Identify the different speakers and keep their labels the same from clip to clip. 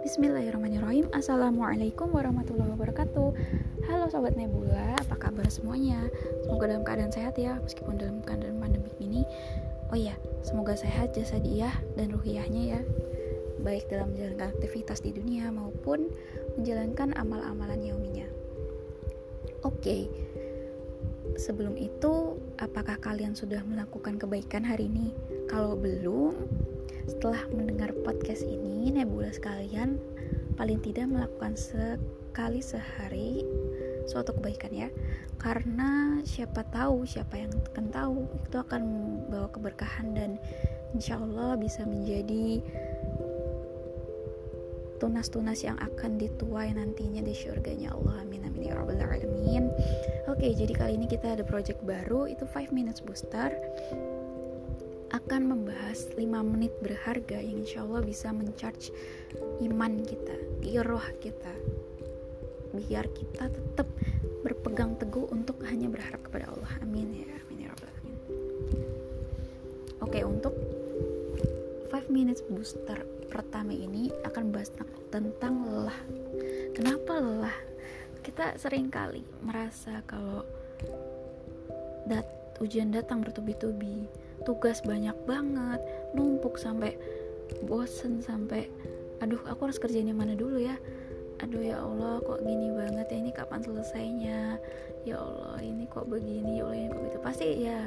Speaker 1: Bismillahirrahmanirrahim Assalamualaikum warahmatullahi wabarakatuh Halo Sobat Nebula, apa kabar semuanya? Semoga dalam keadaan sehat ya, meskipun dalam keadaan pandemi ini Oh iya, semoga sehat jasadiah dan ruhiyahnya ya Baik dalam menjalankan aktivitas di dunia maupun menjalankan amal-amalan yauminya Oke, okay. Sebelum itu apakah kalian sudah melakukan kebaikan hari ini? Kalau belum, setelah mendengar podcast ini, Nebula sekalian paling tidak melakukan sekali sehari suatu kebaikan ya. Karena siapa tahu, siapa yang akan tahu itu akan membawa keberkahan dan insya Allah bisa menjadi tunas-tunas yang akan dituai nantinya di surganya Allah. Amin amin ya rabbal alamin. Oke jadi kali ini kita ada project baru. Itu 5 minutes booster. Akan membahas 5 menit berharga yang insya Allah bisa mencharge iman kita, roh kita. Biar kita tetap berpegang teguh untuk hanya berharap kepada Allah. Amin ya amin ya rabbal alamin. Oke untuk 5 minutes booster pertama ini akan bahas tentang lelah. Kenapa lelah? Kita sering kali merasa kalau dat ujian datang bertubi-tubi tugas banyak banget numpuk sampai bosen sampai aduh aku harus kerjain yang mana dulu ya? Aduh ya Allah kok gini banget ya? Ini kapan selesainya? Ya Allah ini kok begini? Ya Allah ini kok gitu pasti ya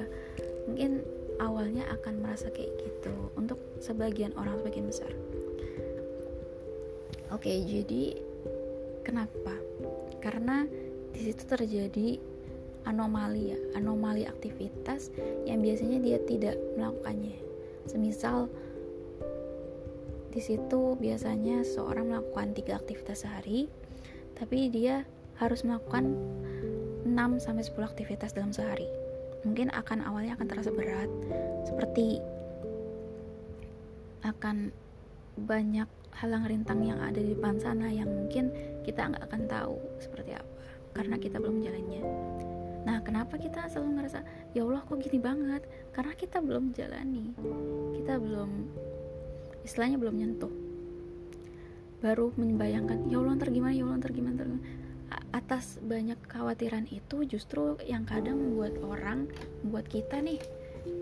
Speaker 1: mungkin awalnya akan merasa kayak gitu. Untuk sebagian orang sebagian besar. Oke jadi kenapa? Karena di situ terjadi anomali ya anomali aktivitas yang biasanya dia tidak melakukannya. Semisal di situ biasanya seorang melakukan tiga aktivitas sehari tapi dia harus melakukan 6 sampai 10 aktivitas dalam sehari. Mungkin akan awalnya akan terasa berat seperti akan banyak halang rintang yang ada di depan sana yang mungkin kita nggak akan tahu seperti apa karena kita belum jalannya Nah, kenapa kita selalu ngerasa ya Allah kok gini banget? Karena kita belum jalani. Kita belum istilahnya belum nyentuh. Baru membayangkan ya Allah ntar gimana, ya Allah ntar gimana, ntar gimana. Atas banyak kekhawatiran itu justru yang kadang membuat orang, membuat kita nih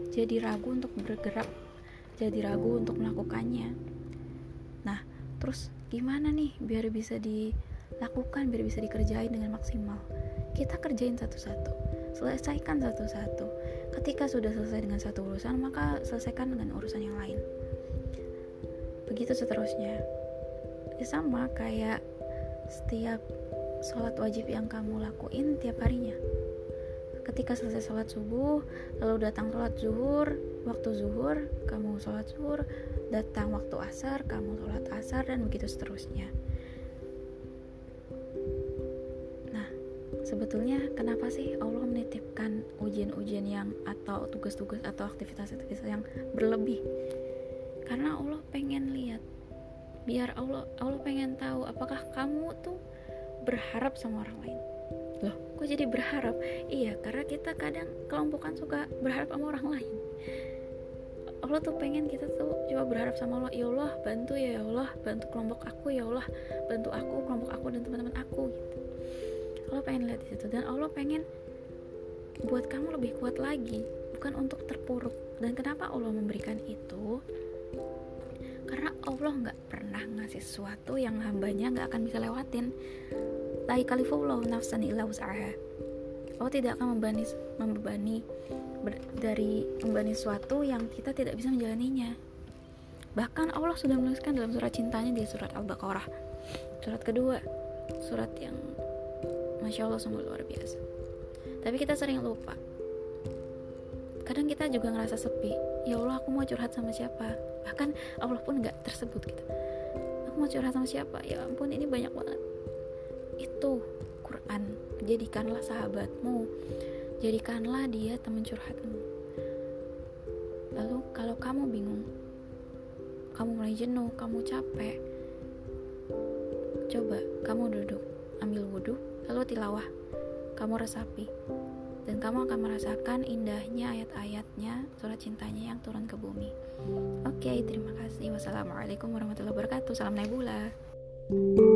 Speaker 1: jadi ragu untuk bergerak, jadi ragu untuk melakukannya. Nah, terus gimana nih biar bisa dilakukan, biar bisa dikerjain dengan maksimal? kita kerjain satu-satu selesaikan satu-satu ketika sudah selesai dengan satu urusan maka selesaikan dengan urusan yang lain begitu seterusnya ya sama kayak setiap sholat wajib yang kamu lakuin tiap harinya ketika selesai sholat subuh lalu datang sholat zuhur waktu zuhur kamu sholat zuhur datang waktu asar kamu sholat asar dan begitu seterusnya. Sebetulnya kenapa sih Allah menitipkan ujian-ujian yang atau tugas-tugas atau aktivitas-aktivitas yang berlebih? Karena Allah pengen lihat biar Allah Allah pengen tahu apakah kamu tuh berharap sama orang lain loh kok jadi berharap? Iya karena kita kadang kelompokan suka berharap sama orang lain. Allah tuh pengen kita tuh coba berharap sama Allah ya Allah bantu ya, ya Allah bantu kelompok aku ya Allah bantu aku kelompok aku dan teman-teman aku. Gitu Allah pengen lihat di situ dan Allah pengen buat kamu lebih kuat lagi bukan untuk terpuruk. Dan kenapa Allah memberikan itu Allah nggak pernah ngasih sesuatu yang hambanya nggak akan bisa lewatin. La kalifullah nafsan illa usaha Allah tidak akan membebani membebani dari membebani sesuatu yang kita tidak bisa menjalaninya. Bahkan Allah sudah menuliskan dalam surat cintanya di surat Al-Baqarah. Surat kedua surat yang Masya Allah sungguh luar biasa. Tapi kita sering lupa Kadang kita juga ngerasa sepi. Ya Allah aku mau curhat sama siapa? Bahkan Allah pun gak tersebut gitu. Aku mau curhat sama siapa? Ya ampun ini banyak banget. Itu Quran. Jadikanlah sahabatmu. Jadikanlah dia teman curhatmu. Lalu kalau kamu bingung Kamu mulai jenuh Kamu capek Coba kamu duduk Ambil wudhu lalu tilawah. Kamu resapi dan kamu akan merasakan indahnya ayat-ayatnya surat cintanya yang turun ke bumi. Oke terima kasih. Wassalamualaikum warahmatullahi wabarakatuh. Salam Nebula. thank you